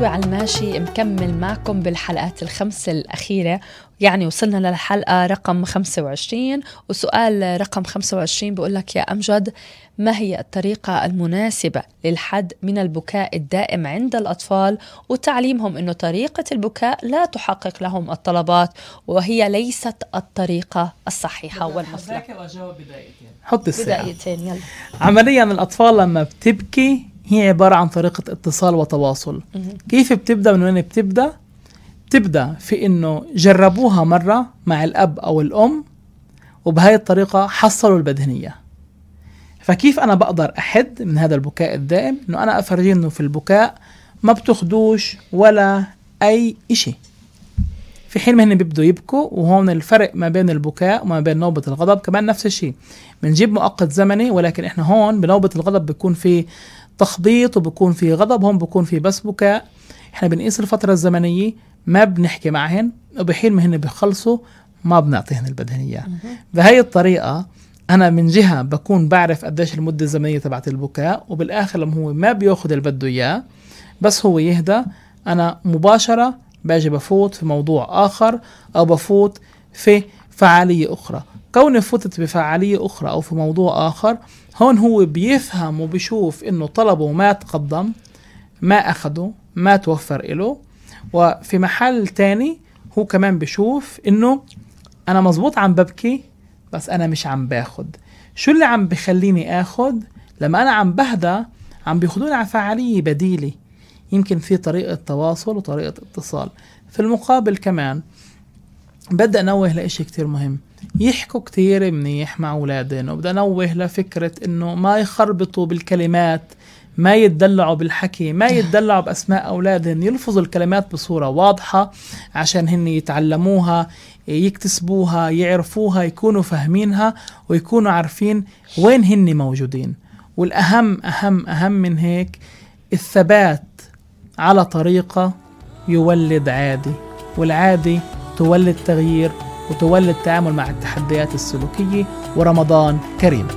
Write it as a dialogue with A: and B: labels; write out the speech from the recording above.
A: خطوة على الماشي مكمل معكم بالحلقات الخمس الأخيرة. يعني وصلنا للحلقة رقم 25 وسؤال رقم 25 بقول لك يا أمجد ما هي الطريقة المناسبة للحد من البكاء الدائم عند الأطفال؟ وتعليمهم أنه طريقة البكاء لا تحقق لهم الطلبات وهي ليست الطريقة الصحيحة والمثلى
B: حط الساعة
A: بدايتين يلا.
B: عمليا الأطفال لما بتبكي هي عبارة عن طريقة اتصال وتواصل. كيف بتبدأ؟ من وين بتبدأ؟ بتبدأ في إنه جربوها مرة مع الأب أو الأم وبهاي الطريقة حصلوا البدهنية. فكيف أنا بقدر أحد من هذا البكاء الدائم؟ إنه أنا أفرجيه إنه في البكاء ما بتاخدوش ولا أي إشي. في حين ما هن بيبدوا يبكوا وهون الفرق ما بين البكاء وما بين نوبة الغضب كمان نفس الشيء. بنجيب مؤقت زمني ولكن إحنا هون بنوبة الغضب بيكون في تخبيط وبكون في غضب هون بكون في بس بكاء. إحنا بنقيس الفترة الزمنية ما بنحكي معهن وبحين ما هن بيخلصوا ما بنعطيهن البدهنية بهي الطريقة أنا من جهة بكون بعرف قديش المدة الزمنية تبعت البكاء وبالآخر لما هو ما بياخذ اللي بده إياه بس هو يهدى. أنا مباشرة باجي بفوت في موضوع آخر أو بفوت في فعالية أخرى. كوني فتت بفعالية أخرى أو في موضوع آخر هون هو بيفهم وبيشوف إنه طلبه ما تقدم ما أخده ما توفر له وفي محل تاني هو كمان بشوف إنه أنا مزبوط عم ببكي بس أنا مش عم باخد. شو اللي عم بخليني آخد؟ لما أنا عم بهدى عم بياخدوني على فعالية بديلة. يمكن في طريقة تواصل وطريقة اتصال. في المقابل كمان بدأ نوه لإشي كتير مهم. يحكوا كتير منيح مع أولادهم وبدأ نوه لفكرة إنه ما يخربطوا بالكلمات ما يتدلعوا بالحكي ما يتدلعوا بأسماء أولادهم يلفظوا الكلمات بصورة واضحة عشان هن يتعلموها يكتسبوها يعرفوها يكونوا فاهمينها ويكونوا عارفين وين هن موجودين. والأهم أهم أهم من هيك الثبات على طريقة يولد عادي والعادي تولد تغيير وتولد التعامل مع التحديات السلوكية. ورمضان كريم.